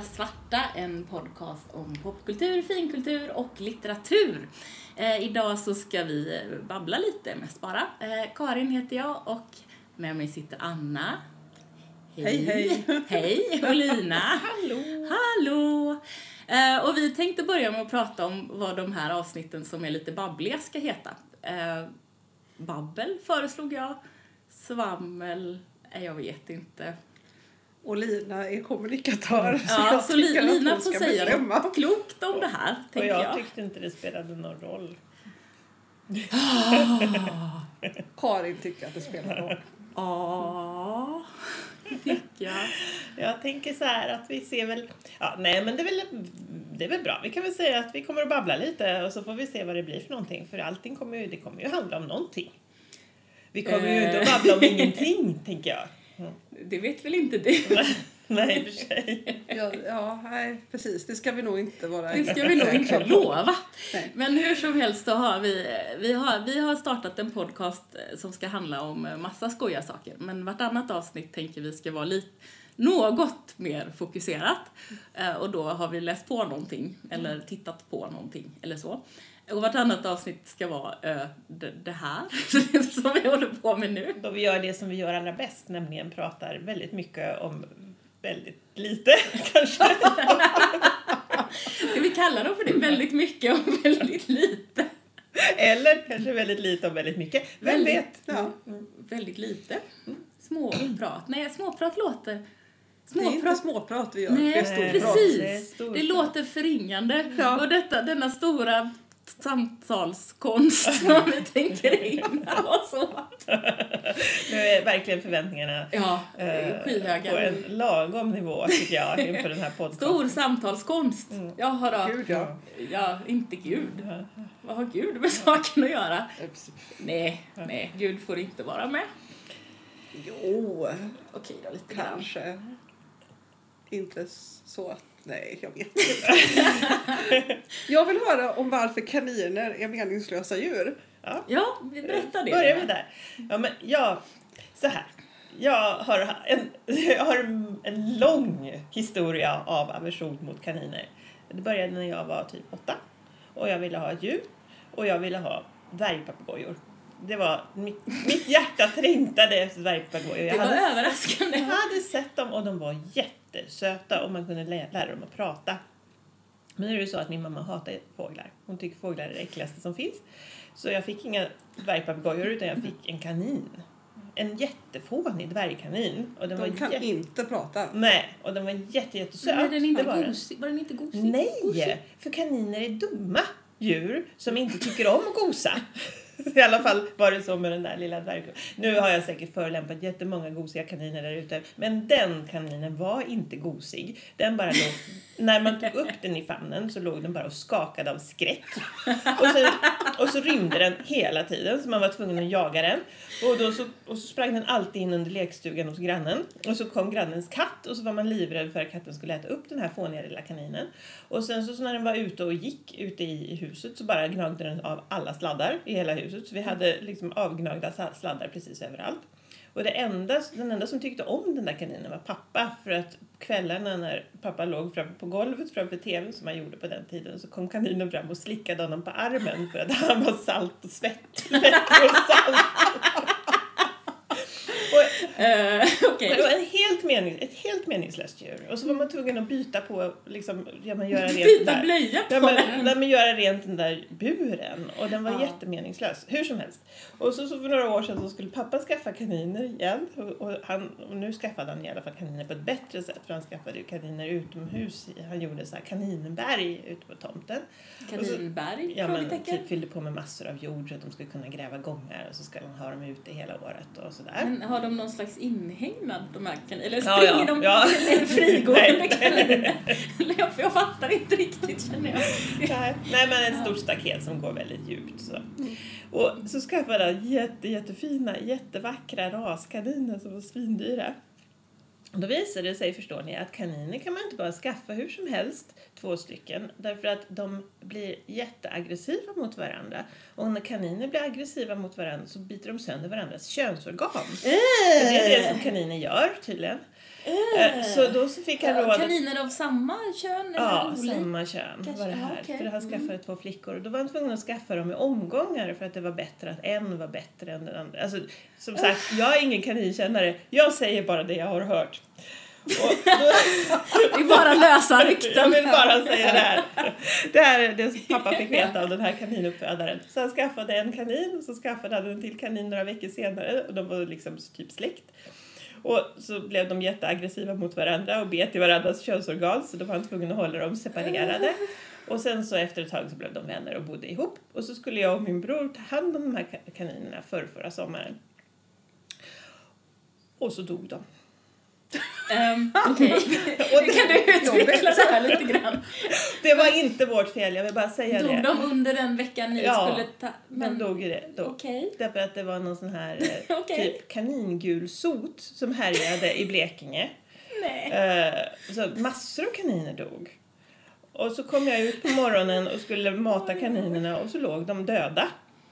Nya Svarta, en podcast om popkultur, finkultur och litteratur. Eh, idag så ska vi eh, babbla lite mest bara. Eh, Karin heter jag och med mig sitter Anna. Hej, hej. Hej, och Lina. Hallå. Hallå! Eh, och vi tänkte börja med att prata om vad de här avsnitten som är lite babbliga ska heta. Eh, babbel föreslog jag. Svammel, jag vet inte. Och Lina är kommunikatör. Ja, jag så att Lina får säga bestämma. något klokt om det här, Och tänker jag jag. tyckte inte det spelade någon roll. Karin tycker att det spelar roll. Ja, tycker jag. Jag tänker så här att vi ser väl... Ja, nej, men det är, väl, det är väl bra. Vi kan väl säga att vi kommer att babbla lite och så får vi se vad det blir för någonting. För allting kommer ju, det kommer ju handla om någonting. Vi kommer ju inte att Eh. babbla om ingenting, tänker jag. Mm. Det vet väl inte du? Nej, i och för sig. Ja, ja, nej, precis. Det ska vi nog inte vara Det ska vi nog inte lova. Nej. Men hur som helst så har vi, vi har, vi har startat en podcast eh, som ska handla om eh, massa skojiga saker. Men vartannat avsnitt tänker vi ska vara lite, något mer fokuserat. Eh, Och då har vi läst på någonting eller tittat på någonting eller så. Och vartannat avsnitt ska vara eh, det, det här som vi håller på med nu. Då vi gör det som vi gör allra bäst, nämligen pratar väldigt mycket om väldigt lite, kanske. Ska vi kalla dem för det? Väldigt mycket och väldigt lite. Eller kanske väldigt lite om väldigt mycket. Vem Väldigt- vet? Ja, Väldigt lite. Småprat. Nej, småprat låter... det är inte Småprat. småprat vi gör. Nej, det är storprat. precis. Det är stor- Det låter förringande. Ja. Och detta, denna stora samtalskonst som vi tänker ägna oss åt. Nu är verkligen förväntningarna Ja, eh, skyhöga. på en lagom nivå tycker jag inför den här podcasten. Stor samtalskonst. Mm. Jaha då. Gud, ja. Ja, inte Gud. Vad har Gud med saken att göra? Ups. Nej, nej, Gud får inte vara med. Jo, Okej då, lite grann. kanske. Inte så att... Nej, jag vet inte. jag vill höra om varför kaniner är meningslösa djur. Ja, Ja, vi berättar det. börjar vi där. Ja, men jag, så här. Jag har, en, jag har en lång historia av aversion mot kaniner. Det började när jag var typ åtta. Och jag ville ha ett djur. Och jag ville ha dvärgpapegojor. Det var, mitt, mitt hjärta trängtade efter dvärgpapegojor. Det Jag var hade överraskande. Jag hade sett dem och de var jättesöta och man kunde lä- lära dem att prata. Men nu är det så att min mamma hatar fåglar. Hon tycker fåglar är det äckligaste som finns. Så jag fick inga dvärgpapegojor utan jag fick en kanin. En jättefånig dvärgkanin. Och den De var kan jätte... inte prata. Nej, och den var jätte, jättesöt. Men är den inte Det var den. Var den inte gosig? Nej, Gosig? för kaniner är dumma djur som inte tycker om att gosa. I alla fall var det så med den där lilla dvärgen. Nu har jag säkert förolämpat jättemånga gosiga kaniner där ute. Men den kaninen var inte gosig. Den bara låg, när man tog upp den i famnen så låg den bara och skakade av skräck. Och så, och så rymde den hela tiden så man var tvungen att jaga den. Och, då så, och så sprang den alltid in under lekstugan hos grannen. Och så kom grannens katt och så var man livrädd för att katten skulle äta upp den här fåniga lilla kaninen. Och sen så, så när den var ute och gick ute i huset så bara gnagde den av alla sladdar i hela huset huset Så vi hade liksom avgnagda sladdar precis överallt. Och det enda, den enda som tyckte om den där kaninen var pappa. För att kvällarna när pappa låg framför på golvet framför tvn som han gjorde på den tiden så kom kaninen fram och slickade honom på armen för att han var salt och svett. Svett och salt. Eh, men det var en helt mening, ett helt meningslöst djur. Och så var man tvungen att byta på, liksom, ja, men göra rent Byta där. blöja på Ja, men, den. nej, men göra rent den där buren. Och den var Ja. jättemeningslös. Hur som helst. Och så, så för några år sedan så skulle pappa skaffa kaniner igen. Och, och, han, och nu skaffade han i alla fall kaniner på ett bättre sätt. För han skaffade ju kaniner utomhus. Han gjorde så här kaninberg ute på tomten. Kaninberg? Ja, men typ fyllde på med massor av jord så att de skulle kunna gräva gångar. Och så ska han ha dem ute hela året och sådär. Men har de någon slags inhägnad, de här kaniner? Eller Ja, springer ja, de ja. frigående kaniner? Jag fattar inte riktigt känner jag. Nej, nej men ett stort staket som går väldigt djupt. Så. Och så skaffade han jätte, jättefina, jättevackra raskaniner som var svindyra. Då visade det sig, förstår ni, att kaniner kan man inte bara skaffa hur som helst, två stycken, därför att de blir jätteaggressiva mot varandra. Och när kaniner blir aggressiva mot varandra så biter de sönder varandras könsorgan. För det är det som kaniner gör tydligen. Eh, Så då så fick han råd Kaniner av samma kön? Ja, samma kön Kanske, var det här. För han skaffade Mm. två flickor. Och då var han tvungen att skaffa dem i omgångar för att det var bättre att en var bättre än den andra. Alltså, som sagt, jag är ingen kaninkännare. Jag säger bara det jag har hört. Och då, Det är bara lösa rykten. jag vill bara säga det här. Det här är det som pappa fick veta av den här kaninuppfödaren. Så han skaffade en kanin och så skaffade han en till kanin några veckor senare. Och de var liksom typ släkt. Och så blev de jätteaggressiva mot varandra och bet i varandras könsorgan så då var han tvungen att hålla dem separerade. Och sen så efter ett tag så blev de vänner och bodde ihop. Och så skulle jag och min bror ta hand om de här kaninerna för förra sommaren. Och så dog de. Um, Okej, kan du utveckla det här lite grann? Det var inte vårt fel, jag vill bara säga Dog det. de under den veckan ni Ja, skulle ta... Men dog det då. Okej. Därför att det var någon sån här eh, Okej. typ kaningulsot som härjade i Blekinge. Nej. Eh, så massor av kaniner dog. Och så kom jag ut på morgonen och skulle mata kaninerna och så låg de döda.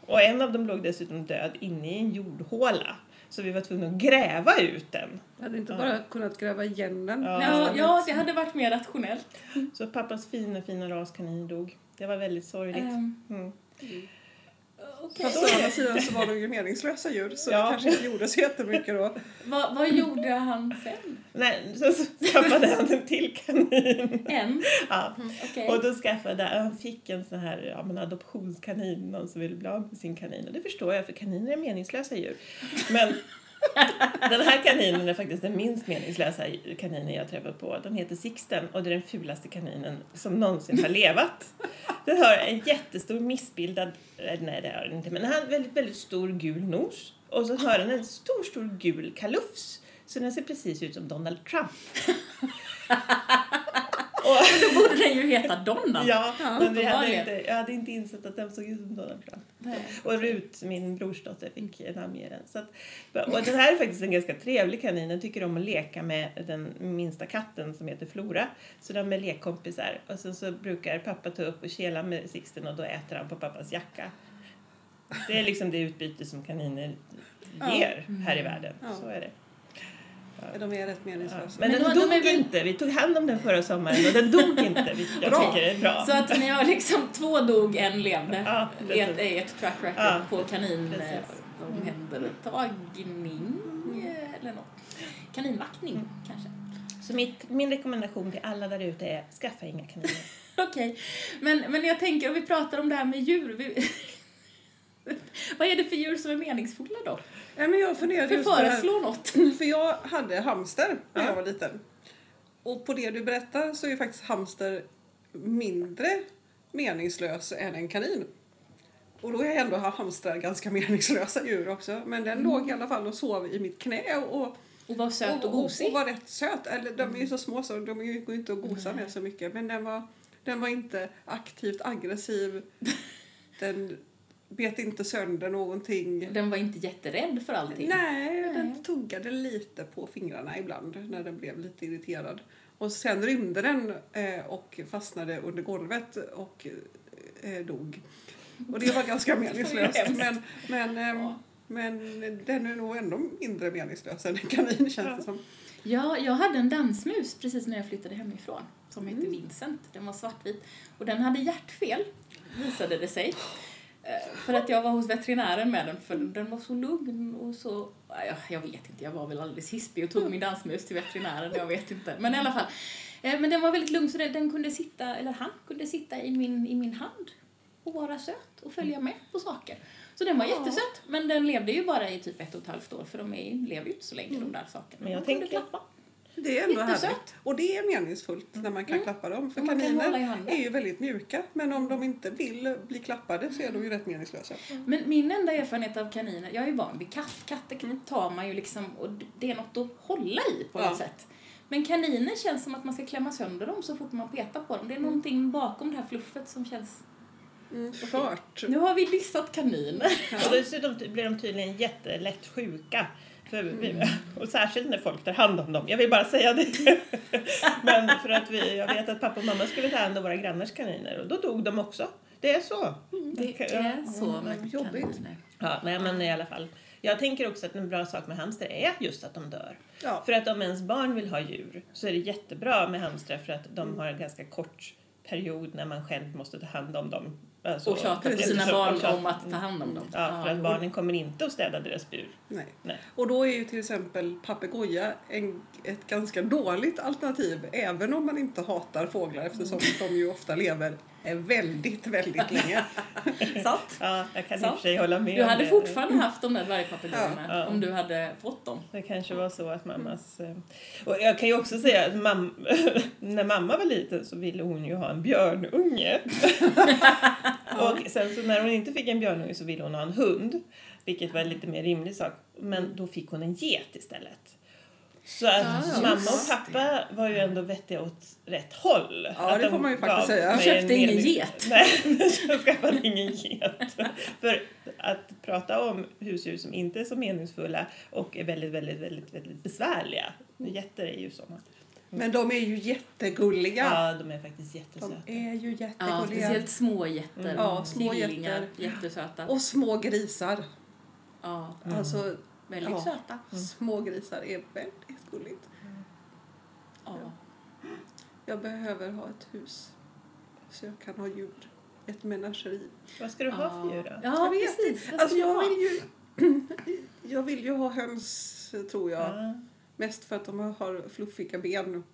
Och en av dem låg dessutom död inne i en jordhåla. Så vi var tvungna att gräva ut den. Jag hade inte bara kunnat gräva igen den. Ja. Ja, ja, det hade varit mer rationellt. Så pappas fina, fina raskanin dog. Det var väldigt sorgligt. Um, Mm. Okej. Fast å andra sidan så var de ju meningslösa djur så Ja. det kanske inte gjorde så jättemycket då. Vad, vad gjorde han sen? Nej, så, skaffade han en till kanin. En? Ja. Okej. Och då skaffade han fick en sån här ja, men adoptionskanin, någon som ville bli av med sin kanin. Och det förstår jag, för kaniner är meningslösa djur. Men den här kaninen är faktiskt den minst meningslösa kaninen jag träffat på. Den heter Sixten och det är den fulaste kaninen som någonsin har levat. Den har en jättestor missbildad, nej det har den inte, men den har en väldigt, väldigt stor gul nos. Och så har den en stor, stor gul kalufs. Så den ser precis ut som Donald Trump. och, Då borde den ju heta Donald. Ja, men vi hade inte, jag hade inte insett att den såg ut som Donald Trump. Nej. Och Rut, min brorsdotter, fick namnge den. Så att, och den här är faktiskt en ganska trevlig kanin. Den tycker om att leka med den minsta katten som heter Flora. Så de är lekkompisar. Och sen så brukar pappa ta upp och kela med Sixten och då äter han på pappas jacka. Det är liksom det utbyte som kaniner Ja. ger här i världen. Ja. Så är det. De är rätt Ja. meningslösa. Men, Men den de- de dog är väl- inte. Vi tog hand om den förra sommaren och den dog inte. vilket Jag Bra. tycker är bra. Så att ni har liksom två dog, en levde. Ja, I ert, track record Ja, på kanin precis. eh, omhändertagning eh, eller något. Kaninvaktning Mm. kanske. Så mitt, min rekommendation till alla där ute är skaffa inga kaniner. Okej, men, men jag tänker om vi pratar om det här med djur. Vi, vad är det för djur som är meningsfulla då? Ja, men jag funderade För föreslå något. För jag hade hamster när Ja. jag var liten. Och på det du berättar så är faktiskt hamster mindre meningslös än en kanin. Och då är ändå hamstrar ganska meningslösa djur också. Men den låg i alla fall och sov i mitt knä och, Och vara söt och och, gosig. och var rätt söt. Eller de är ju så små så de går inte att gosa med så mycket. Men den var, den var inte aktivt aggressiv. Den bet inte sönder någonting. Den var inte jätterädd för allting. Nej, Nej. den tuggade lite på fingrarna ibland när den blev lite irriterad. Och sen rymde den eh, och fastnade under golvet och eh, dog. Och det var ganska meningslöst. Men, men, ehm, Ja. men den är nog ändå mindre meningslös än en kanin känns det som. Ja, jag hade en dansmus precis när jag flyttade hemifrån som hette Mm. Vincent. Den var svartvit och den hade hjärtfel, visade det sig. Eh, För att jag var hos veterinären med den för den var så lugn och så... ja, Jag vet inte, jag var väl alldeles hispig och tog min dansmus till veterinären, jag vet inte. Men i alla fall. Eh, Men den var väldigt lugn så den, kunde sitta, eller han kunde sitta i min, i min hand och vara söt och följa med på saker. Så den var Ja. jättesöt, men den levde ju bara i typ ett och ett halvt år för de är, lever ju inte så länge de där sakerna. Men jag tänker- klappa. Det är ändå Jättesött. härligt. Och det är meningsfullt när man kan Mm. klappa dem. För man kaniner är ju väldigt mjuka. Men om de inte vill bli klappade så är de ju rätt meningslösa. Men min enda erfarenhet av kaniner, jag är ju van vid katt. Katter Mm. tar man ju liksom och det är något att hålla i på Ja. något sätt. Men kaniner känns som att man ska klämma sönder dem så fort man petar på dem. Det är någonting bakom det här fluffet som känns... Mm, skört. Nu har vi dissat kaniner. Och dessutom blir de tydligen jättelätt sjuka. För vi, och särskilt när folk tar hand om dem. Jag vill bara säga det. Men för att vi, jag vet att pappa och mamma skulle ta hand om våra grannars kaniner och då dog de också. Det är så. Det är så med jobbigt. Ja, nej, men i alla fall. Jag tänker också att en bra sak med hamster är just att de dör. Ja. För att om ens barn vill ha djur så är det jättebra med hamstrar för att de har en ganska kort period när man själv måste ta hand om dem. Alltså, Och tjata på sina barn om att ta hand om dem. Ja, för att barnen kommer inte att städa deras bur. Nej. Nej. Och då är ju till exempel papegoja en, ett ganska dåligt alternativ även om man inte hatar fåglar eftersom de ju ofta lever väldigt, väldigt länge. Sant? Ja, jag kan i Så. och för sig hålla med Du hade det. fortfarande haft de där dvärgpapegojorna Ja. om du hade fått dem. Det kanske var så att mammas... eh, Och jag kan ju också säga att mam... när mamma var liten så ville hon ju ha en björnunge. och sen så när hon inte fick en björnunge så ville hon ha en hund. Vilket var en lite mer rimlig sak. Men då fick hon en get istället. Så att Ja, mamma och pappa var ju ändå vettiga åt rätt håll. Ja, Att det de får man ju faktiskt säga. mig Köpte en ingen mening- get. Nej, jag skaffade ingen get. För att prata om husdjur som inte är så meningsfulla och är väldigt, väldigt, väldigt, väldigt besvärliga. Getter är ju sådana. Men de är ju jättegulliga. Ja, de är faktiskt De jättesöta. är ju Ja, jättegulliga. speciellt små getter. Ja, små getter. jättesöta. Och små grisar. Ja, Alltså, väldigt Ja. söta. små grisar är väldigt gulligt. Ja. Jag behöver ha ett hus så jag kan ha djur. Ett menageri. Vad ska du ha för djur då? Ja, jag vet precis. Alltså jag vill ju... Jag vill ju ha höns, tror jag. Mest för att de har fluffiga ben.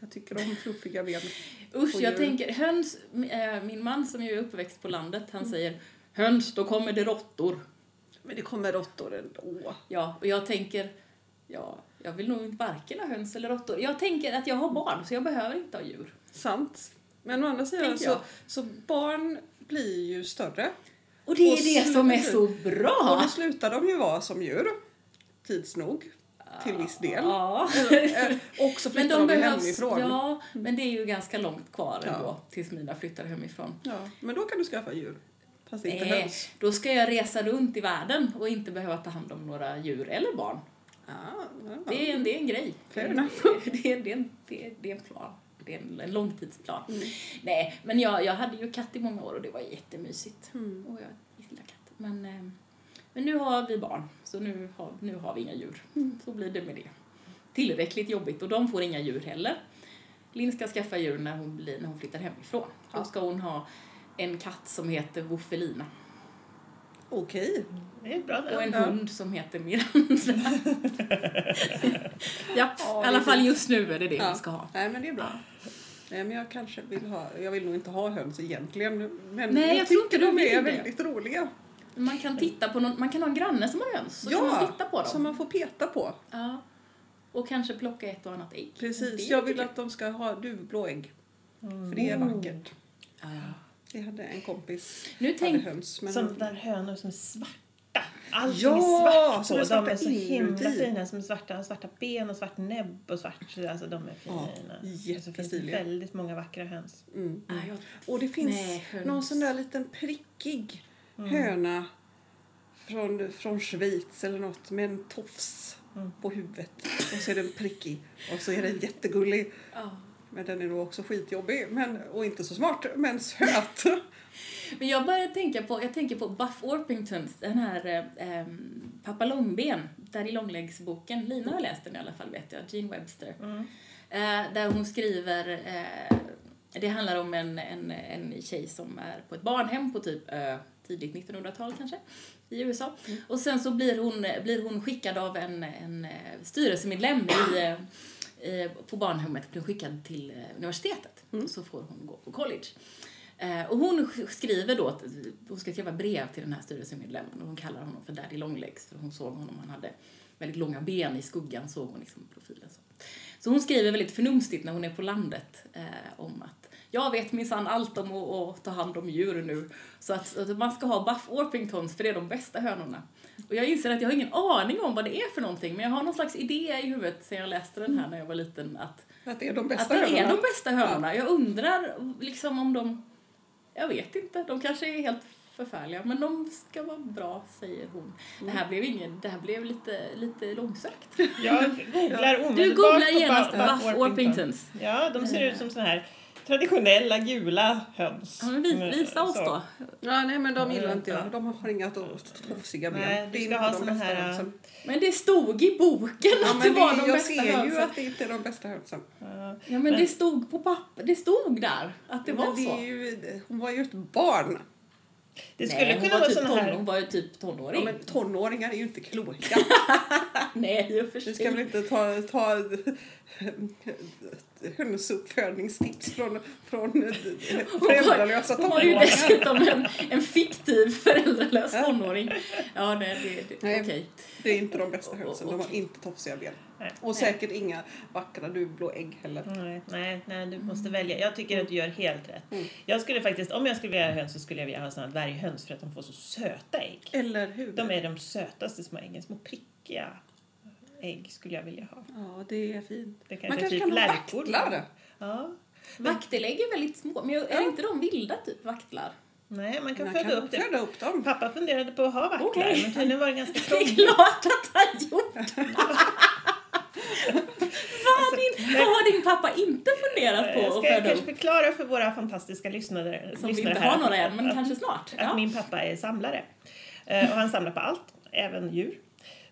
Jag tycker om fluffiga ben. Usch, och jag tänker höns. äh, Min man som är uppväxt på landet, Mm. han säger höns, då kommer det råttor. Men det kommer råttor ändå. Ja, och jag tänker, ja, jag vill nog inte varken ha höns eller råttor. Jag tänker att jag har barn, så jag behöver inte ha djur. Sant. Men å andra sidan så, så barn blir ju större. Och det är Och det som är så Och bra! då slutar de ju vara som djur. Tids nog. Till viss del. Ja. Eh, och så Men flyttar de de, behövs, hemifrån. ja, men det är ju ganska långt kvar Ja. ändå tills mina flyttar hemifrån. Ja, men då kan du skaffa djur. Fast inte Nej, höns. då ska jag resa runt i världen och inte behöva ta hand om några djur eller barn. Ja, Det är en, det är en grej. Fair enough. Det är, det, är det, är, det är en plan. Det är en, en långtidsplan. Mm. Nej, men jag, jag hade ju katt i många år och det var jättemysigt. Mm. Och jag gillar katt. Men, eh, men nu har vi barn, så nu har, nu har vi inga djur. Mm. Så blir det med det. Tillräckligt jobbigt och de får inga djur heller. Linn ska skaffa djur när hon, blir, när hon flyttar hemifrån. Då Ja. ska hon ha en katt som heter Woffelina Okej. Det är bra och en hund som heter Miranda. ja, Ja, i alla fall just nu är det det Ja. hon ska ha. Nej, men det är bra. Nej, men jag kanske vill ha... Jag vill nog inte ha höns egentligen. Men Nej, jag, jag tycker de är det. väldigt roliga. Man kan titta på någon, man kan ha en granne som har höns så kan man titta på dem. som man får peta på. Ja. Och kanske plocka ett och annat ägg. Precis. Jag vill att de ska ha duvblå ägg. För det är Mm. vackert. Ja. Jag hade en kompis Nu hade tänk, höns. Men Som där hönor som är svarta. Allting Ja, är svart på. är svarta de är så himla fina. Som är svarta, svarta ben och svart näbb och svart. Alltså de är fina. Ja, Och så finns det jättestiliga. väldigt många vackra höns. Mm. Ja, jag, Och det finns Nej, höns. någon sån där liten prickig Mm. höna från, från Schweiz eller något med en tofs Mm. på huvudet. Och så är den prickig och så är den jättegullig. ja. Men den är nog också skitjobbig men, och inte så smart, men söt. Men jag började tänka på, jag tänker på Buff Orpingtons, den här eh, Pappa Långben, där i Långläggsboken. Lina har läst den i alla fall vet jag, Jean Webster. Mm. Eh, där hon skriver, eh, det handlar om en, en, en tjej som är på ett barnhem på typ eh, tidigt 1900-tal kanske i USA. Och sen så blir hon, blir hon skickad av en, en eh, styrelsemedlem i, eh, eh, på barnhemmet, blir skickad till eh, universitetet. Och så får hon gå på college. Eh, och hon sk- skriver då, hon ska skriva brev till den här styrelsemedlemmen och hon kallar honom för Daddy Longlegs för hon såg honom, han hade väldigt långa ben i skuggan såg hon liksom profilen så. Så hon skriver väldigt förnumstigt när hon är på landet eh, om att jag vet minsann allt om att, att ta hand om djur nu. Så att, att man ska ha Buff Orpingtons för det är de bästa hönorna. Och jag inser att jag har ingen aning om vad det är för någonting men jag har någon slags idé i huvudet sen jag läste den här när jag var liten att, Att det är de att bästa det är hönorna. de bästa hönorna. Jag undrar liksom om de, jag vet inte, de kanske är helt förfärliga men de ska vara bra säger hon. Det här blev ingen, det här blev lite, lite långsökt. Jag googlar omedelbart Du googlar på genast Buff Orpingtons. Ja, de ser ut som såna här traditionella gula höns. Ja, men vi, Mm, visa oss så. då. Ja, nej men de gillar Mm, inte ja. jag. De har inga to- tofsiga ben. Nej, du det är ska inte ha de såna bästa här, hönsen. Men det stod i boken Ja, att det var det, de jag bästa ser ju hönsen. att det inte är de bästa hönsen. Ja. Ja, men, Men- det stod på papper. Det stod där att det var men det så. är ju, hon var ju ett barn. Det skulle Nej, kunna var vara typ ton, här... Hon var ju typ Ja, tonåring. men tonåringar är ju inte kloka. Nej, i och för sig. ska väl inte ta, ta hönsuppfödningstips från, från föräldralösa Hon var ju tonåringar. dessutom en, en fiktiv föräldralös tonåring. Ja, nej, det, det, Nej. okej. Det är inte de bästa hönsen. De har inte tofsiga ben. Nej. Och säkert inga vackra dubbla ägg heller. Nej, nej, nej, du måste välja. Jag tycker att du gör helt rätt. Mm. Jag skulle faktiskt, om jag skulle vilja ha höns så skulle jag vilja ha här dvärghöns för att de får så söta ägg. Eller hur? De är de sötaste små äggen, små prickiga ägg skulle jag vilja ha. Ja, det är fint. Det Man kanske kanske typ kan ha lärkor. vaktlar. Ja. Vaktelägg är väldigt små, men är Ja. inte de vilda typ, vaktlar? Nej, man kan Man föda kan upp det. föda upp dem. Pappa funderade på att ha vaktlar, Okej. men tydligen var det ganska Det är krångligt. klart att han gjort! vad, har din, vad har din pappa inte funderat på Jag att ska föda kanske upp? förklara för våra fantastiska lyssnare, Som vi lyssnare inte här har några än, att- men kanske snart. att Ja. min pappa är samlare. Eh, Och han samlar på allt, även djur.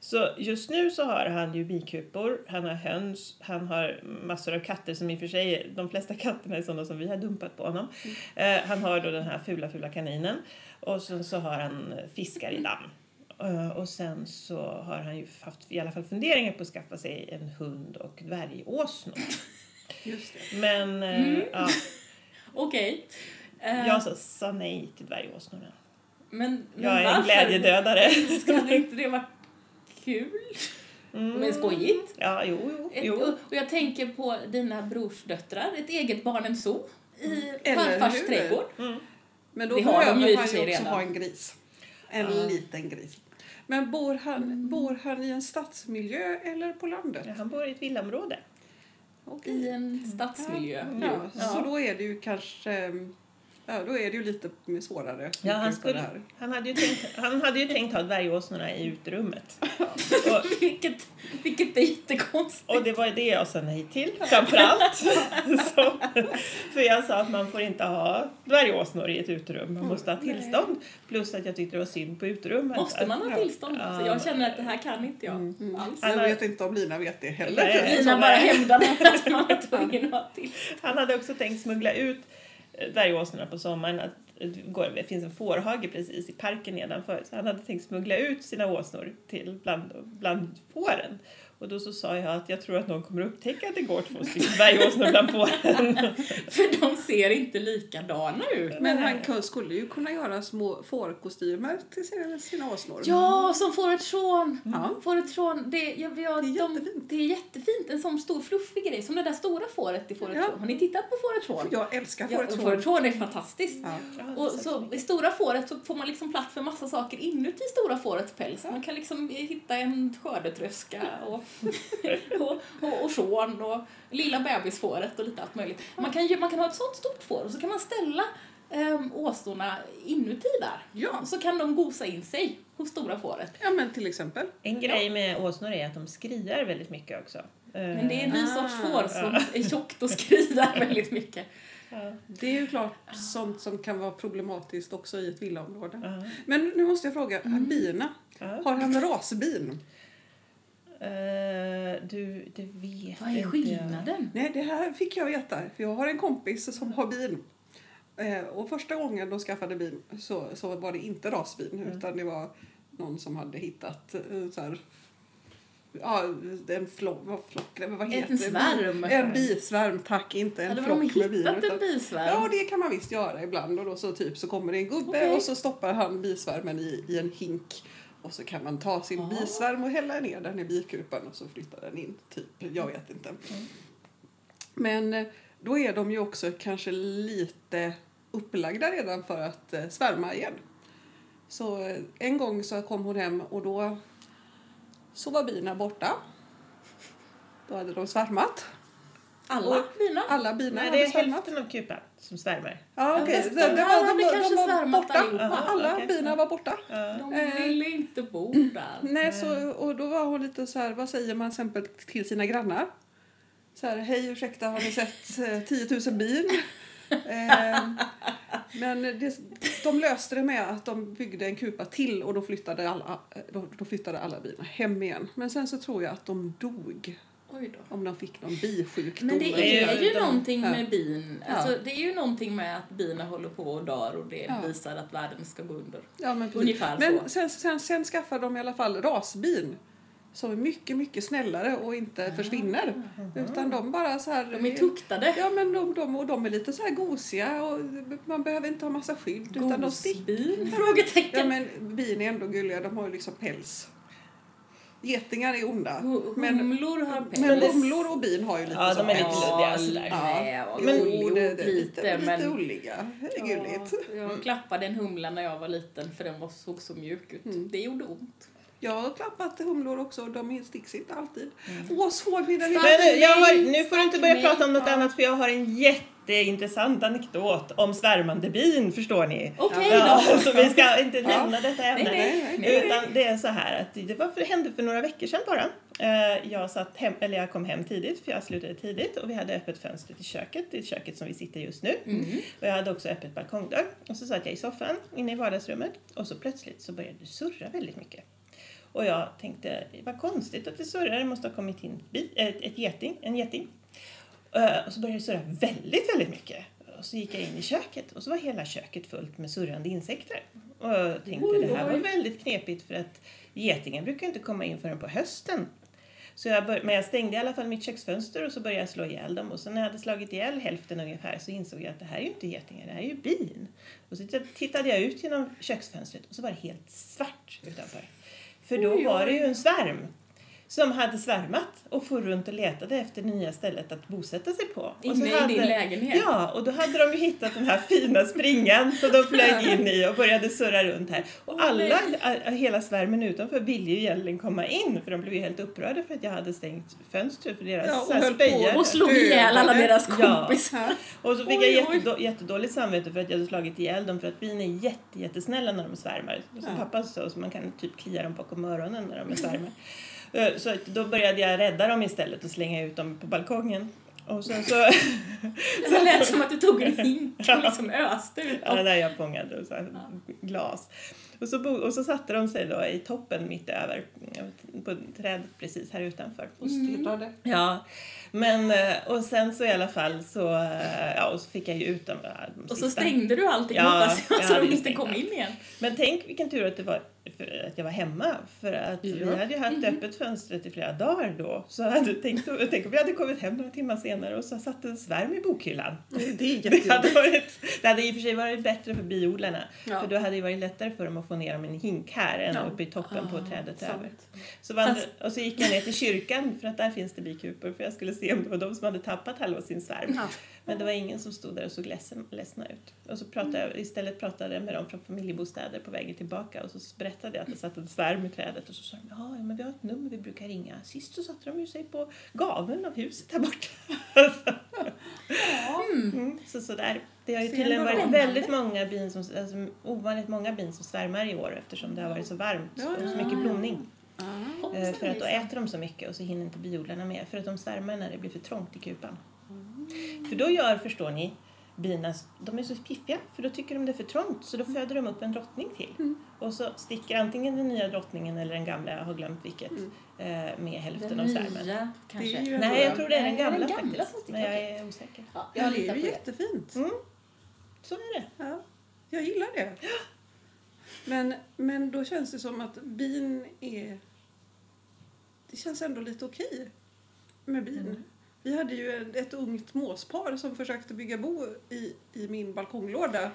Så just nu så har han ju bikupor, han har höns, han har massor av katter som i och för sig, de flesta katterna är sådana som vi har dumpat på honom. Eh, Han har då den här fula, fula kaninen och sen så har han fiskar i damm. Eh, Och sen så har han ju haft i alla fall funderingar på att skaffa sig en hund och dvärgåsnor. Just det. Men eh, ja, Okej. Eh, jag sa, sa nej till dvärgåsnorna. men, men Jag är en varför? glädjedödare. Skulle inte det varit kul? Mm. Men skojigt. Ja, jo, jo. Ett, jo. och, jag tänker på dina brorsdöttrar, ett eget barnens zoo i Eller farfars hur? trädgård. Mm. Men då Det har de behöver ju i och han för ju sig också redan. ha en gris. En Ja. liten gris. Men bor han, Mm. bor han i en stadsmiljö eller på landet? Ja, han bor i ett villaområde. Okej. I en stadsmiljö. Ja, Ja. så då är det ju kanske... Ja, då är det ju lite svårare. Ja, han, skulle, det här. han, hade ju tänkt, han hade ju tänkt ha dvärgåsnorna i uterummet. Och, vilket, vilket är jättekonstigt. och det var det jag sa nej till, framförallt. Så, för jag sa att man får inte ha dvärgåsnor i ett uterum, man måste ha tillstånd. Plus att jag tyckte det var synd på uterummet. Måste man ha tillstånd? Ja. Så jag känner att det här kan inte jag Mm. alls. Jag har- vet inte om Lina vet det heller. Nej. Lina bara hävdar att man är tvungen att ha till. Han hade också tänkt smuggla ut eh, åsnorna på sommaren. Att det går- det finns en fårhage precis i parken nedanför. Så han hade tänkt smuggla ut sina åsnor till bland, bland fåren. Och då så sa jag att jag tror att någon kommer upptäcka att det går två stycken dvärgåsnor bland fåren. För de ser inte likadana ut. Men han kun- skulle ju kunna göra små fårkostymer till sina, sina åsnor. Ja, som får ett sjån. Ja. Det, jag, jag, Det är de, jättefint. det är jättefint. En sån stor fluffig grej. Som det där stora fåret i Fåret Ja. Har ni tittat på Fåret sjån? Jag älskar Ja, fårets Fåret hår. sjån är fantastiskt. Ja. Och så i stora fåret så får man liksom plats för massa saker inuti stora fårets päls. Man kan liksom hitta en skördetröska och, och, och, och sjån och lilla bebisfåret och lite allt möjligt. Man kan, ju- man kan ha ett sånt stort får och så kan man ställa um, åsnorna inuti där. Ja. Så kan de gosa in sig hos stora fåret. ja, men till exempel. En grej med åsnor är att de skriar väldigt mycket också. Men det är en ny Ah. sorts får som är tjockt och skriar väldigt mycket. Ja. Det är ju klart sånt som kan vara problematiskt också i ett villaområde. Ja. Men nu måste jag fråga, bina. Ja. Har han rasbin? Eh, du, det vet Vad är inte skillnaden? Nej, det här fick jag veta. För jag har en kompis som har bin. Eh, och första gången de skaffade bin så, så var det inte rasbin utan det var någon som hade hittat eh, så här, ja, en flock, vad, flock, vad heter En svärm. En bisvärm, tack. Inte en Hade de flock med bin. hittat en utan- bisvärm? Ja, det kan man visst göra ibland. Och då så typ så kommer det en gubbe Okej. och så stoppar han bisvärmen i, i en hink. Och så kan man ta sin Ah. bisvärm och hälla ner den i bikupan och så flyttar den in. Typ, jag vet inte. Mm. Men eh, då är de ju också kanske lite upplagda redan för att eh, svärma igen. Så eh, en gång så kom hon hem och då så var bina borta. Då hade de svärmat. Alla Och bina? Alla bina Nej, det är svärmat. hälften av kupan som svärmar. Ja, men de, det de, kanske var borta. Alla bina var borta. De Eh. ville inte bo där. Nej, så, och då var hon lite så här, vad säger man till exempel till sina grannar? Så här, hej ursäkta, har ni sett eh, 10 000 bin? Eh, men det, de löste det med att de byggde en kupa till och då flyttade alla, då, då flyttade alla bina hem igen. Men sen så tror jag att de dog. Om de fick någon bisjukdom. Men det är är ju de- någonting med bin. Ja. Alltså, det är ju någonting med att bina håller på och dör och det Ja. visar att världen ska gå under. Ja, men, precis. Ungefär men så. sen, sen, sen skaffade de i alla fall rasbin som är mycket, mycket snällare och inte försvinner. Utan de bara så här... De är tuktade. Ja, men de, de, och de är lite så här gosiga och man behöver inte ha massa skydd. Utan de sticker. Gosbin? Frågetecken. Ja, men bin är ändå gulliga. De har ju liksom päls. Getingar är onda. Hu- Men, Humlor har päls. men humlor och bin har ju lite Ja, så de är lite luddiga sådär. Vad Men- Jo, det, det, lite, lite, lite men... ulliga. Det är gulligt. Ja, jag klappade en humla när jag var liten för den var, såg så mjuk ut. Mm. Det gjorde ont. Jag har klappat humlor också och de sticks inte alltid. Mm. Åh, såg ni den lilla Men jag har, nu får du inte börja prata om något Ja. annat för jag har en jätteintressant anekdot om svärmande bin, förstår ni? Okej Ja, då. så vi ska inte lämna detta ämne. Nej, nej, nej. Utan det är så här att det var, det hände för några veckor sedan bara. Eh, Jag, satt hem, eller jag kom hem tidigt, för jag slutade tidigt och vi hade öppet fönster till köket, det köket som vi sitter i just nu. Mm. Och jag hade också öppet balkongdörr. Och så satt jag i soffan inne i vardagsrummet och så plötsligt så började det surra väldigt mycket. Och jag tänkte, vad konstigt att det surrar, det måste ha kommit in ett, ett geting, en geting. Eh, Och så började det surra väldigt, väldigt mycket. Och så gick jag in i köket och så var hela köket fullt med surrande insekter. Och jag tänkte, Oj, det här var väldigt knepigt för att getingen brukar inte komma in förrän på hösten. Så jag bör- men jag stängde i alla fall mitt köksfönster och så började jag slå ihjäl dem. Och sen när jag hade slagit ihjäl hälften ungefär så insåg jag att det här är ju inte getingar, det här är ju bin. Och så tittade jag ut genom köksfönstret och så var det helt svart utanför. För då Oj, var det ju en svärm som hade svärmat och for runt och letade efter det nya stället att bosätta sig på. Inne i hade, din lägenhet? Ja, och då hade de ju hittat den här fina springan som de flög in i och började surra runt här. Och alla, nej. hela svärmen utanför ville ju egentligen komma in för de blev ju helt upprörda för att jag hade stängt fönstret för deras Ja, och höll på. Och slog ihjäl alla deras Ja. kompisar. Och så fick Oj, jag jättedå- jättedåligt samvete för att jag hade slagit ihjäl dem för att bin är jätte, jättesnälla när de svärmar. Som Ja. pappa sa, så man kan typ klia dem bakom öronen när de är svärmar. Eh, så då började jag rädda dem istället och slänga ut dem på balkongen. Och sen så... Det lät som att du tog en hink och liksom öste ut ja, dem. där jag fångade så här, glas. Och så, bo- och så satte de sig då i toppen mitt över på trädet precis här utanför. Och stirrade. Ja, men eh, och sen så i alla fall så, eh, ja, och så fick jag ju ut dem. Och så stängde du allting Ja, hoppas jag, så de inte kom in igen. Men tänk vilken tur att det var att jag var hemma för att vi Ja. hade ju haft öppet fönstret i flera dagar då. Så hade tänkt, tänk om vi hade kommit hem några timmar senare och så satt en svärm i bokhyllan. Det är Det hade, varit, det hade i och för sig varit bättre för biodlarna. Ja. För då hade det varit lättare för dem att få ner dem i en hink här än Ja. uppe i toppen på Ah, trädet sant. över. Så vandra, och så gick jag ner till kyrkan för att där finns det bikupor för jag skulle se om det var de som hade tappat halva sin svärm. Ja. Men det var ingen som stod där och såg ledsen, ledsna ut. Och så pratade jag, istället pratade jag med dem från familjebostäder på vägen tillbaka och så berättade jag att det satt en svärm i trädet och så sa de ja men vi har ett nummer vi brukar ringa. Sist så satte de ju sig på gaveln av huset här borta. Mm, så sådär. Det har ju tydligen varit väldigt många bin som, alltså, ovanligt många bin som svärmar i år eftersom det har varit så varmt och så mycket blomning. Eh, För att då äter de så mycket och så hinner inte biodlarna med. För att de svärmar när det blir för trångt i kupan. För då gör, förstår ni, bina, de är så piffiga för då tycker de det är för trångt så då föder de upp en drottning till. Och så sticker antingen den nya drottningen eller den gamla, jag har glömt vilket, eh, med hälften av Den svärmen. nya kanske. Det är ju- Nej, jag tror det är den gamla, den gamla faktiskt. sticker, Men jag är osäker. Ja, det är ju jättefint. Mm. Så är det. Ja, jag gillar det. Men, men då känns det som att bin är... Det känns ändå lite okej med bin. Mm. Vi hade ju ett, ett ungt måspar som försökte bygga bo i, i min balkonglåda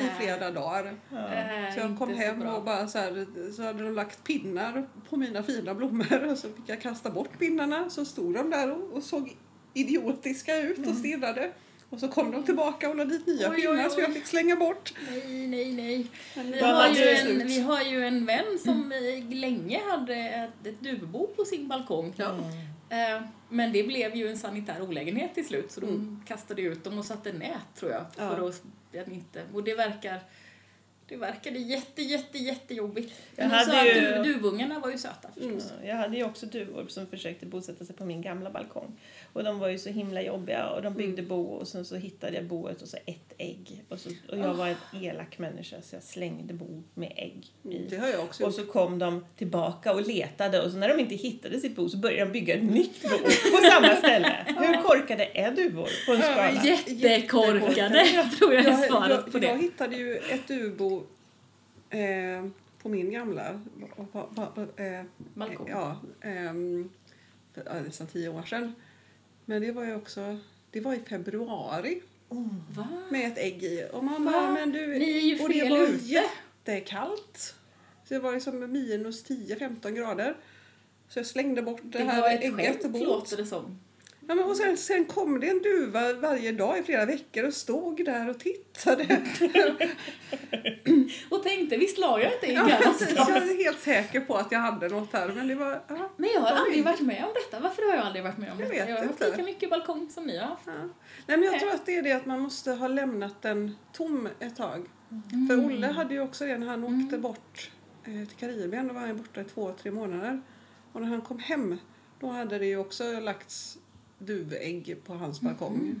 i flera dagar. Äh, Så jag kom hem och bara så, här, så hade de lagt pinnar på mina fina blommor och så fick jag kasta bort pinnarna. Så stod de där och, och såg idiotiska ut och stirrade. Och så kom de tillbaka och la dit nya Oj, oj, pinnar så oj. jag fick slänga bort. Nej, nej, nej. Vi har, ju en, vi har ju en vän som eh, länge hade ett, ett duvbo på sin balkong. Ja. Eh, Men det blev ju en sanitär olägenhet till slut så de kastade ut dem och satte nät tror jag. Ja. För att, att inte, och det verkar det verkade jätte, jätte, jättejobbigt. Jag Men så hade att ju- du, duvungarna var ju söta förstås. Ja, Jag hade ju också duvor som försökte bosätta sig på min gamla balkong. Och de var ju så himla jobbiga och de byggde bo och sen så hittade jag boet och så ett ägg. Och, så, och jag var en elak människa så jag slängde bo med ägg i. Det har jag också Och så kom de tillbaka och letade och så när de inte hittade sitt bo så började de bygga ett nytt bo på samma ställe. Hur korkade är duvor på en skala? Jättekorkade, jag tror jag är Jag, svaret på jag, jag det. hittade ju ett dubo eh, på min gamla ba, ba, ba, eh. Ja, ehm, för, nästan tio år sedan. Men det var ju också, det var i februari Va? med ett ägg i. Och man Va? bara, men du, Ni är ju och det var ute. jättekallt. Så det var liksom minus 10-15 grader. Så jag slängde bort det, Det här var ett ägget skämt låter det som. Ja, men och sen, sen kom det en duva varje dag i flera veckor och stod där och tittade. Och tänkte, visst la jag inte ägg Ja, jag är helt säker på att jag hade något här. Men det var... Ja, Men jag har aldrig är- varit med om detta. Varför har jag aldrig varit med om Jag detta? vet Jag har haft lika mycket balkong som ni har haft. ja. Nej, men jag Nej. tror att det är det att man måste ha lämnat den tom ett tag. Mm. För Olle hade ju också det när han åkte bort eh, till Karibien. Då var han borta i två, tre månader. Och när han kom hem då hade det ju också lagts duvägg på hans balkong. Mm.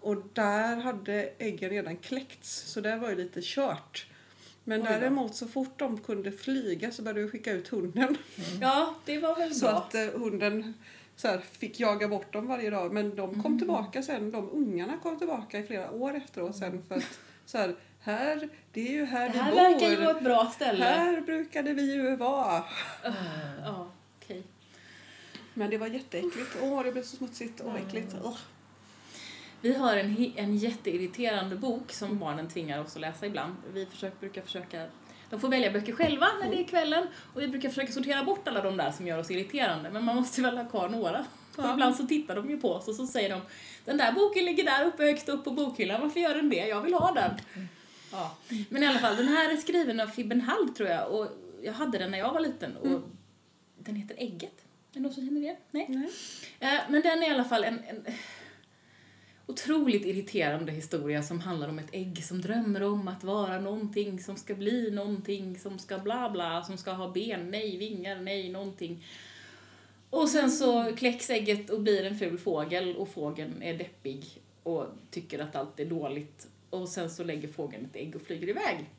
Och där hade äggen redan kläckts så där var ju lite kört. Men däremot så fort de kunde flyga så började vi skicka ut hunden. Ja, det var väl Så bra. att eh, hunden så här, fick jaga bort dem varje dag. Men de kom Mm. tillbaka sen. De ungarna kom tillbaka i flera år efteråt sen. För att så här, här, det är ju här Det vi här bor. verkar ju vara ett bra ställe. Här brukade vi ju vara. Ja, okej. Men det var jätteäckligt. Åh, det blev så smutsigt och äckligt. Ugh. Vi har en, en jätteirriterande bok som barnen tvingar oss att läsa ibland. Vi försöker, brukar försöka de får välja böcker själva när det är kvällen och vi brukar försöka sortera bort alla de där som gör oss irriterande men man måste väl ha kvar några. Och Ja. ibland så tittar de ju på oss och så säger de Den där boken ligger där uppe högst upp på bokhyllan, varför gör den det? Jag vill ha den. Ja. Men i alla fall, den här är skriven av Fibben Hall tror jag och jag hade den när jag var liten och den heter Ägget. Är det någon som känner det? Nej? Nej. Eh, Men den är i alla fall en, en otroligt irriterande historia som handlar om ett ägg som drömmer om att vara någonting som ska bli någonting som ska bla bla, som ska ha ben, nej, vingar, nej, någonting. Och sen så kläcks ägget och blir en ful fågel och fågeln är deppig och tycker att allt är dåligt. Och sen så lägger fågeln ett ägg och flyger iväg.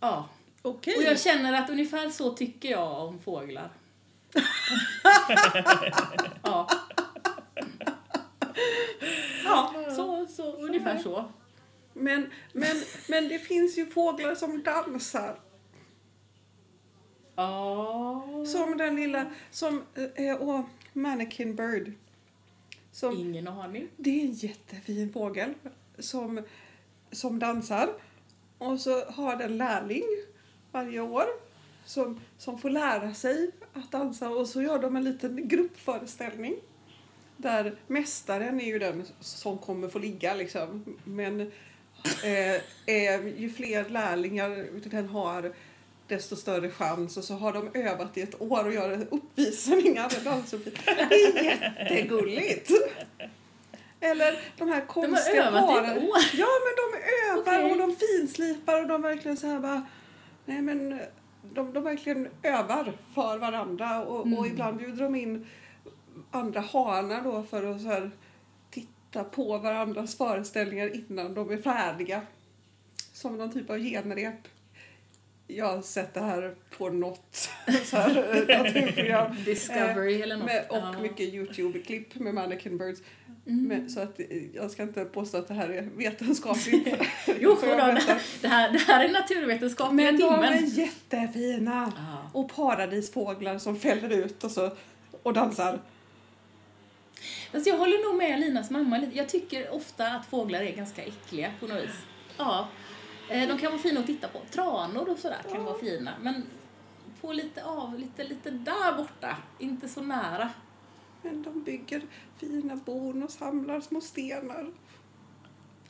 Ja, Okej. och jag känner att ungefär så tycker jag om fåglar. ja. Ja, så, så, ungefär så. Men, men, men det finns ju fåglar som dansar. Ja. Som den lilla, som, eh, åh, Mannequin Bird. Som, Ingen aning. Det är en jättefin fågel som, som dansar. Och så har den lärling varje år som, som får lära sig att dansa. Och så gör de en liten gruppföreställning. Där mästaren är ju den som kommer få ligga liksom. Men eh, eh, ju fler lärlingar den har desto större chans. Och så har de övat i ett år och gör uppvisningar. Dansuppvisningar. Det är jättegulligt! Eller de här konstiga övat i ett år? Ja, men de övar Okej. och de finslipar och de verkligen så här bara... Nej, men de, de verkligen övar för varandra och, och Mm. ibland bjuder de in andra hanar då för att så här titta på varandras föreställningar innan de är färdiga. Som någon typ av genrep. Jag har sett det här på något så här, eh, naturprogram. Discovery eller något. Med, och Ja. mycket Youtube-klipp med Mannequin Birds. Mm. Men, så att, eh, jag ska inte påstå att det här är vetenskapligt. Jo, då, det, här, det, här, är naturvetenskapliga Men de timmen. är jättefina! Ja. Och paradisfåglar som fäller ut och, så, och dansar. Alltså jag håller nog med Linas mamma. Jag tycker ofta att fåglar är ganska äckliga på något vis. Ja. Eh, De kan vara fina att titta på. Tranor och sådär kan vara fina. Men få lite av, lite, lite där borta. Inte så nära. Men de bygger fina bon och samlar små stenar.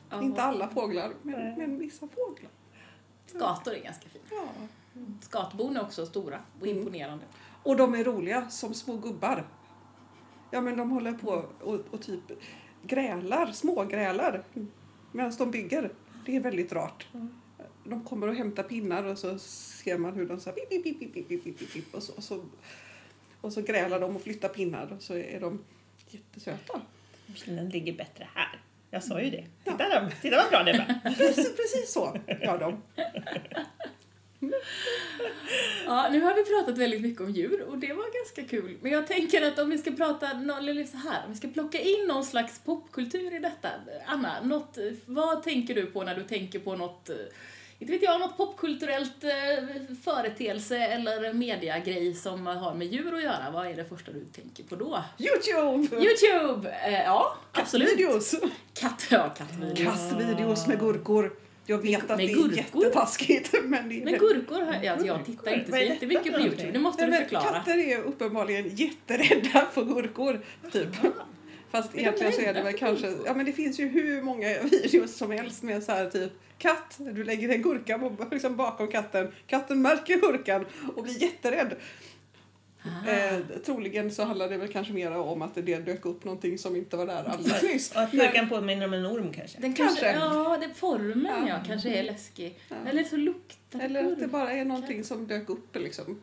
Ja. Inte alla fåglar, men, men vissa fåglar. Skator är ganska fina. Ja. Skatbon är också stora och Mm. imponerande. Och de är roliga som små gubbar. Ja men de håller på och, och typ grälar, smågrälar medan de bygger. Det är väldigt rart. Mm. De kommer och hämtar pinnar och så ser man hur de så här, pip, pip, pip, pip, pip, pip, och, så, och, så, och så grälar de och flyttar pinnar och så är de jättesöta. Pinnen ligger bättre här. Jag sa ju det. Mm. Titta, ja. dem. Titta vad bra det var. precis, precis så gör de. Ja, nu har vi pratat väldigt mycket om djur och det var ganska kul. Men jag tänker att om vi ska prata, eller så här, om vi ska plocka in någon slags popkultur i detta. Anna, något, vad tänker du på när du tänker på något, eh, inte vet jag, något popkulturellt eh, företeelse eller mediagrej som har med djur att göra? Vad är det första du tänker på då? Youtube! Youtube! Eh, ja, absolut. Kattvideos! Katt, ja, kattvideos. Kattvideos med gurkor. Jag vet Med- att med det är gurkor? jättetaskigt men det är Men gurkor, har- jag, jag tittar inte så är jättemycket på? Youtube, det måste Nej, du förklara. Katter är uppenbarligen jätterädda för gurkor, typ. Fast egentligen så är det väl kanske, ja men det finns ju hur många videos som helst med så här typ katt, du lägger en gurka liksom bakom katten, katten märker gurkan och blir jätterädd. Ah. Eh, troligen så handlar det väl kanske mer om att det dök upp någonting som inte var där alldeles nyss. Och att gurkan påminner om en orm kanske. Den kanske, Kanske. ja, den formen ja, Ja. kanske är läskig. Ja. Eller så luktar det Eller att det bara är någonting som dök upp liksom.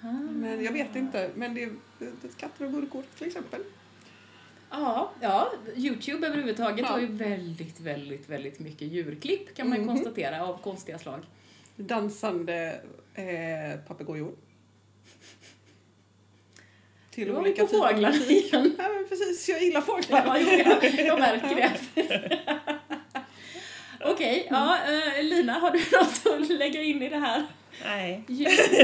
Ah. Men jag vet inte. Men det är, det är katter och gurkor till exempel. Ja, ja, Youtube överhuvudtaget Ja. har ju väldigt, väldigt, väldigt mycket djurklipp kan man Mhm. konstatera av konstiga slag. Dansande eh, papegojor. Till vi olika fåglar av musik. igen. Ja, men precis, jag gillar fåglar. Ja, jag, jag märker det. Okej, ja, eh, Lina, har du något att lägga in i det här? Nej,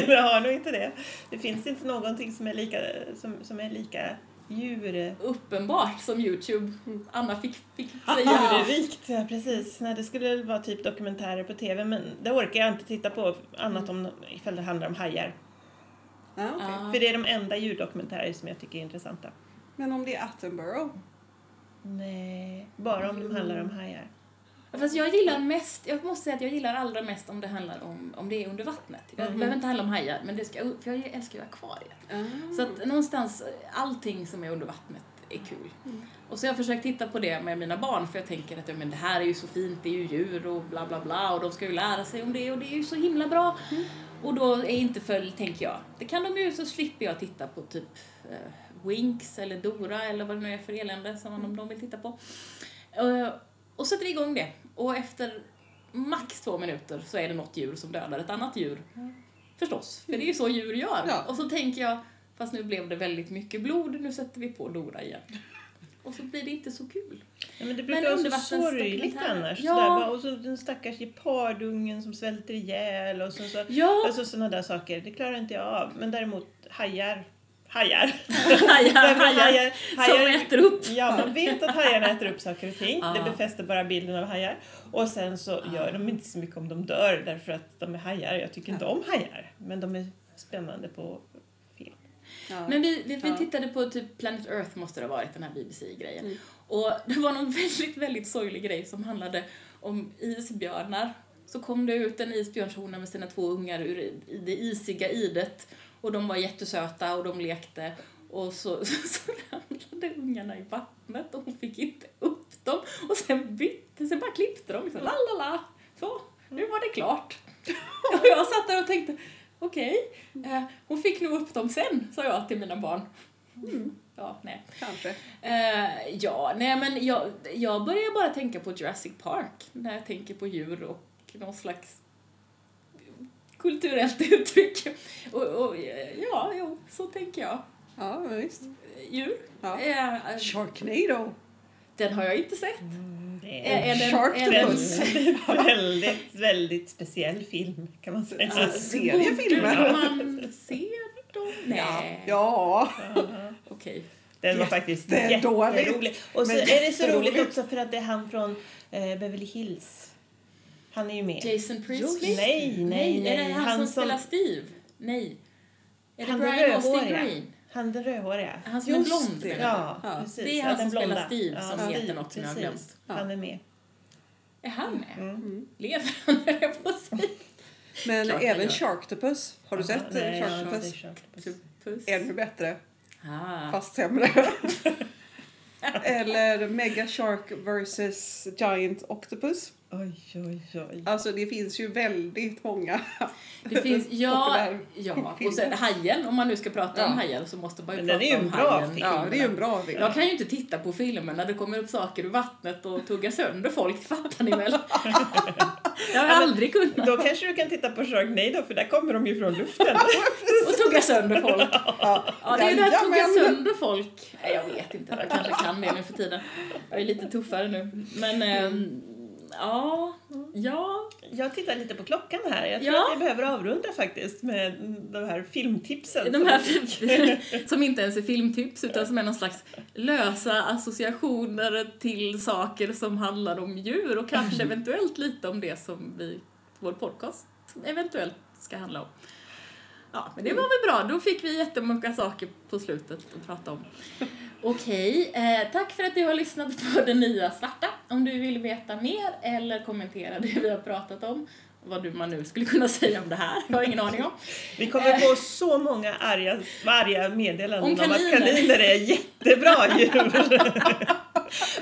jag har nog inte det. Det finns inte någonting som är lika, som, som är lika djur... Uppenbart som Youtube. Anna fick, fick Ah. säga Djurrikt, ja precis. Nej, det skulle vara typ dokumentärer på tv men det orkar jag inte titta på annat om ifall det handlar om hajar. Ja, okej. Ja. För det är de enda djurdokumentärer som jag tycker är intressanta. Men om det är Attenborough? Nej, bara om de handlar om hajar. Fast jag gillar mest, jag måste säga att jag gillar allra mest om det handlar om, om det är under vattnet. Det Mhm. behöver inte handla om hajar, men det ska, för jag älskar ju akvariet. Ah. Så att någonstans, allting som är under vattnet är kul. Och så har jag försökt titta på det med mina barn för jag tänker att ja, men det här är ju så fint, det är ju djur och bla bla bla och de ska ju lära sig om det och det är ju så himla bra. Och då är inte för, tänker jag, det kan de ju så slipper jag titta på typ eh, Winx eller Dora eller vad det nu är för elände som de, de vill titta på. Eh, och sätter vi igång det och efter max två minuter så är det något djur som dödar ett annat djur. Förstås, för det är ju så djur gör. Ja. Och så tänker jag, fast nu blev det väldigt mycket blod, nu sätter vi på Dora igen. Och så blir det inte så kul. Ja, men det Men brukar vara så sorgligt annars. Ja. Sådär, och så den stackars gepardungen som svälter ihjäl och så, så, Ja, alltså, sådana där saker. Det klarar inte jag av. Men däremot hajar. Hajar. hajar, hajar, hajar, som äter upp. Ja, man vet att hajarna äter upp saker och ting. Ja. Det befäster bara bilden av hajar. Och sen så gör de inte så mycket om de dör därför att de är hajar. Jag tycker inte om hajar. Men de är spännande på. Ja. Men vi, vi, vi Ja. tittade på typ Planet Earth måste det ha varit, den här BBC-grejen. Mm. Och det var någon väldigt, väldigt sorglig grej som handlade om isbjörnar. Så kom det ut en isbjörnshona med sina två ungar ur i det isiga idet. Och de var jättesöta och de lekte. Och så, så ramlade ungarna i vattnet och hon fick inte upp dem. Och sen bytte, sen bara klippte de liksom, la la la. Så, nu var det klart. Och jag satt där och tänkte, okej, eh, hon fick nog upp dem sen, sa jag till mina barn. Ja, nej. Kanske. Eh, ja, nej men jag, jag börjar bara tänka på Jurassic Park när jag tänker på djur och någon slags kulturellt uttryck. Och, och ja, jo, så tänker jag. Ja, visst. Djur. Ja. Eh, eh, Sharknado. Mm, den har jag inte sett. Det Är, en väldigt, väldigt speciell film kan man säga. Ja. seriefilmer. Borde man se dem? Nej. Ja. Okej. Den var faktiskt jätterolig. Och så är det så roligt också för att det är han från eh, Beverly Hills. Han är ju med. Jason Priestley? Nej, nej, nej. Är det han, Han som, som- spelar Steve? Nej. Är det Brian Austin. Green? Han den rödhåriga. Han som är Just blond det. Ja, Ja. precis. Det är ja, han den som spelar blonda. Steve som heter något som jag har glömt. Ja. Han är med. Är han med? Mm. Lever han, höll jag på att säga. Men Klart även. Sharktopus. Har du sett nej, inte Sharktopus? Sharktopus. Ännu bättre, Ah. fast sämre. Eller Mega Shark vs Giant Octopus. Oj, oj, oj. Alltså det finns ju väldigt många. Det finns, ja, ja, och sen Hajen, om man nu ska prata om Ja. Hajen så måste man ju Men den prata är ju om Hajen. film. Ja, det är ju en bra film. Jag kan ju inte titta på filmer när det kommer upp saker ur vattnet och tugga sönder folk, fattar ni väl? Jag har aldrig kunnat. Då kanske du kan titta på Sharknado för där kommer de ju från luften. Och tugga sönder folk. Ja, Ja, det är ju det att tugga sönder folk. Nej, jag vet inte, jag kanske kan det nu för tiden. Jag är lite tuffare nu. Men, ehm, ja, ja. Jag tittar lite på klockan här. Jag tror Ja. att vi behöver avrunda faktiskt med de här filmtipsen. De här som inte ens är filmtips utan som är någon slags lösa associationer till saker som handlar om djur och kanske eventuellt lite om det som vi, vår podcast eventuellt ska handla om. Ja, men det var väl bra. Då fick vi jättemånga saker på slutet att prata om. Okej, eh, tack för att du har lyssnat på Det Nya Svarta. Om du vill veta mer eller kommentera det vi har pratat om, vad du man nu skulle kunna säga om det här, jag har ingen aning om. Vi kommer få så många arga, arga meddelanden Om om, att kaniner. kaniner är jättebra djur.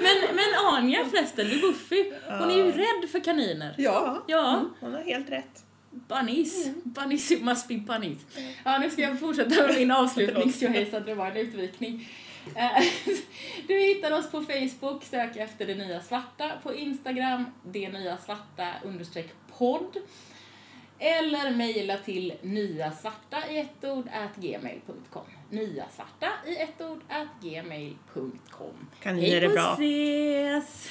Men, men Anja förresten, du Buffy, hon är ju rädd för kaniner. Ja, Ja, Hon har helt rätt. Bunnies. Bunnies must be bunnies. Ja, nu ska jag fortsätta med min avslutning, så det var en utvikning. Eh, Du hittar oss på Facebook, sök efter Det Nya Svarta, på Instagram, Det Nya Svarta understreck podd. Eller mejla till nyasvarta i ett ord at gmail.com. Nyasvarta i ett ord at gmail.com. Kaniner är bra. Hej på ses!